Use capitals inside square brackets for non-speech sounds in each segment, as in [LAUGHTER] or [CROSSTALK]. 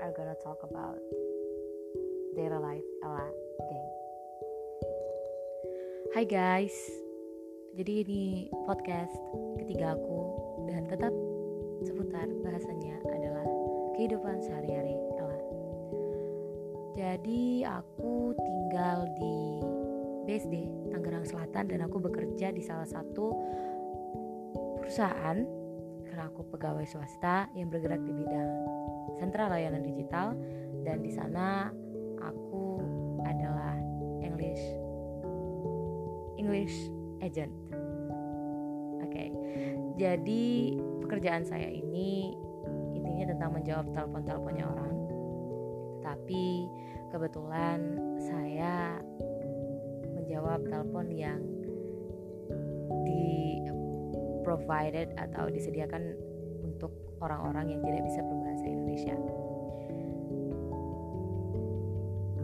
are gonna talk about daily life Ella again. Hai guys, jadi ini podcast ketiga aku dan tetap seputar bahasanya adalah kehidupan sehari-hari Ella. Jadi aku tinggal di BSD Tangerang Selatan dan aku bekerja di salah satu perusahaan karena aku pegawai swasta yang bergerak di bidang sentra layanan digital dan di sana aku adalah English English agent. Oke. Okay. Jadi pekerjaan saya ini intinya tentang menjawab telepon-teleponnya orang. Tapi kebetulan saya menjawab telepon yang di provided atau disediakan untuk orang-orang yang tidak bisa berbahasa Indonesia.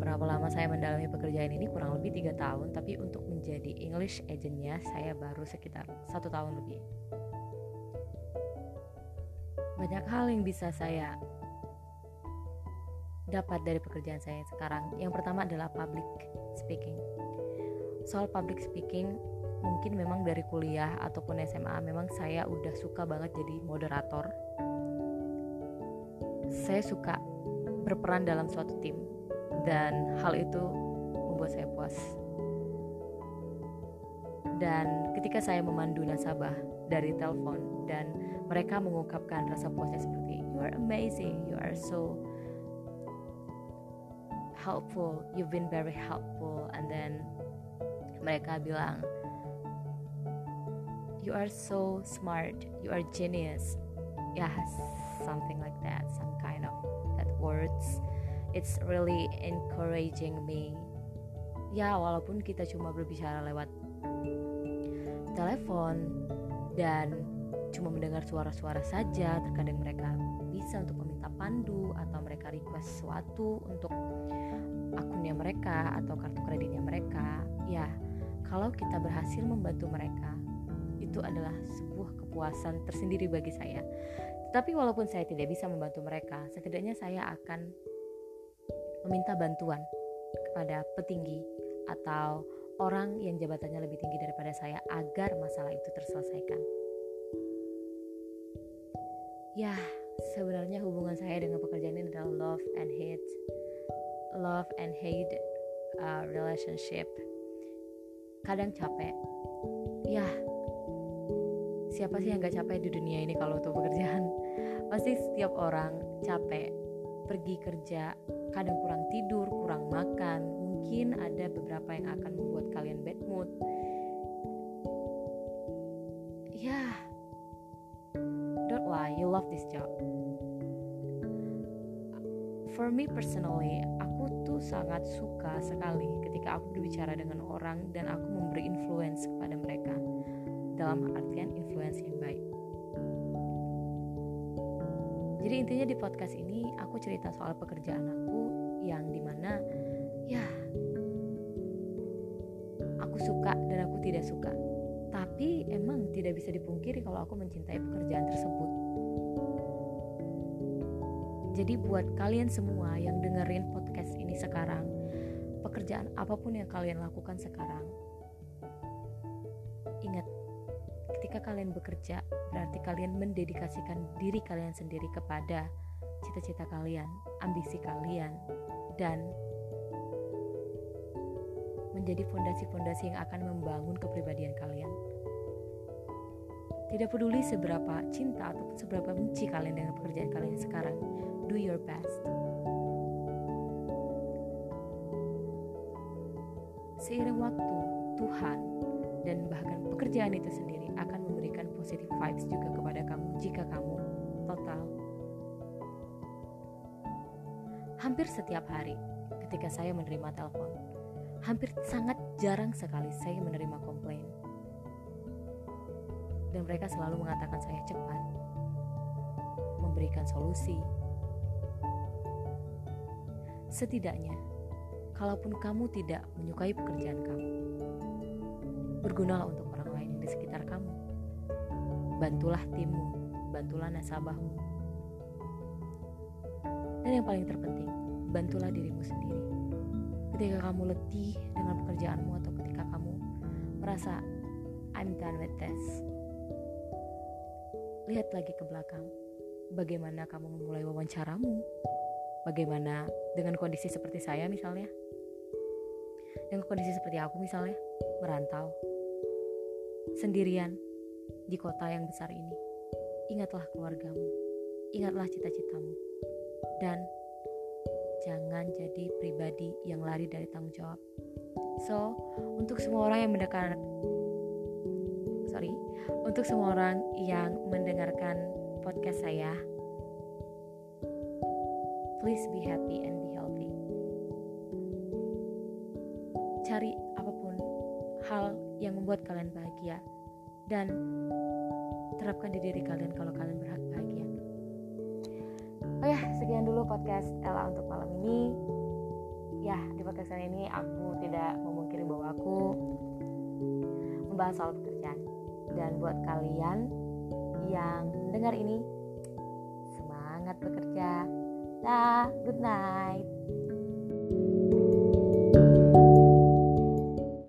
Berapa lama saya mendalami pekerjaan ini kurang lebih tiga tahun, tapi untuk menjadi English agentnya saya baru sekitar satu tahun lebih. Banyak hal yang bisa saya dapat dari pekerjaan saya sekarang. Yang pertama adalah public speaking. Soal public speaking, mungkin memang dari kuliah ataupun SMA memang saya udah suka banget jadi moderator saya suka berperan dalam suatu tim dan hal itu membuat saya puas dan ketika saya memandu nasabah dari telepon dan mereka mengungkapkan rasa puasnya seperti you are amazing you are so helpful you've been very helpful and then mereka bilang you are so smart, you are genius. Yeah, something like that, some kind of that words. It's really encouraging me. Ya, walaupun kita cuma berbicara lewat telepon dan cuma mendengar suara-suara saja, terkadang mereka bisa untuk meminta pandu atau mereka request sesuatu untuk akunnya mereka atau kartu kreditnya mereka. Ya, kalau kita berhasil membantu mereka, itu adalah sebuah kepuasan tersendiri bagi saya. Tetapi walaupun saya tidak bisa membantu mereka, setidaknya saya akan meminta bantuan kepada petinggi atau orang yang jabatannya lebih tinggi daripada saya agar masalah itu terselesaikan. Ya, sebenarnya hubungan saya dengan pekerjaan ini adalah love and hate, love and hate uh, relationship. Kadang capek, ya siapa sih yang gak capek di dunia ini kalau untuk pekerjaan? [LAUGHS] Pasti setiap orang capek pergi kerja kadang kurang tidur kurang makan. Mungkin ada beberapa yang akan membuat kalian bad mood. Ya don't lie you love this job. For me personally aku tuh sangat suka sekali ketika aku berbicara dengan orang dan aku memberi influence kepada mereka dalam artian influence yang baik. Jadi intinya di podcast ini aku cerita soal pekerjaan aku yang di mana ya aku suka dan aku tidak suka. Tapi emang tidak bisa dipungkiri kalau aku mencintai pekerjaan tersebut. Jadi buat kalian semua yang dengerin podcast ini sekarang, pekerjaan apa pun yang kalian lakukan sekarang, ingat ketika kalian bekerja, berarti kalian mendedikasikan diri kalian sendiri kepada cita-cita kalian, ambisi kalian, dan menjadi fondasi-fondasi yang akan membangun kepribadian kalian. Tidak peduli seberapa cinta ataupun seberapa benci kalian dengan pekerjaan kalian sekarang, do your best. Seiring waktu, Tuhan dan bahkan pekerjaan itu sendiri akan memberikan positive vibes juga kepada kamu jika kamu total. Hampir setiap hari ketika saya menerima telepon, hampir sangat jarang sekali saya menerima komplain. Dan mereka selalu mengatakan saya cepat, memberikan solusi. Setidaknya, kalaupun kamu tidak menyukai pekerjaan kamu, bergunalah untuk orang lain di sekitar kamu. Bantulah timmu, bantulah nasabahmu. Dan Dan yang paling terpenting, bantulah dirimu sendiri. Ketika kamu letih dengan pekerjaanmu atau ketika kamu merasa I'm done with this. Lihat lagi ke belakang. Bagaimana kamu memulai wawancaramu? Bagaimana dengan kondisi seperti saya misalnya? Dengan kondisi seperti aku misalnya, merantau sendirian di kota yang besar ini. Ingatlah keluargamu, ingatlah cita-citamu, dan jangan jadi pribadi yang lari dari tanggung jawab. So, untuk semua orang yang mendengar sorry, untuk semua orang yang mendengarkan podcast saya, please be happy and be membuat kalian bahagia dan terapkan di diri kalian kalau kalian berhak bahagia. Oh ya, sekian dulu podcast Ella untuk malam ini. Ya, di podcast kali ini aku tidak memungkiri bahwa aku membahas soal pekerjaan. Dan buat kalian yang dengar ini, semangat bekerja. Dah, good night.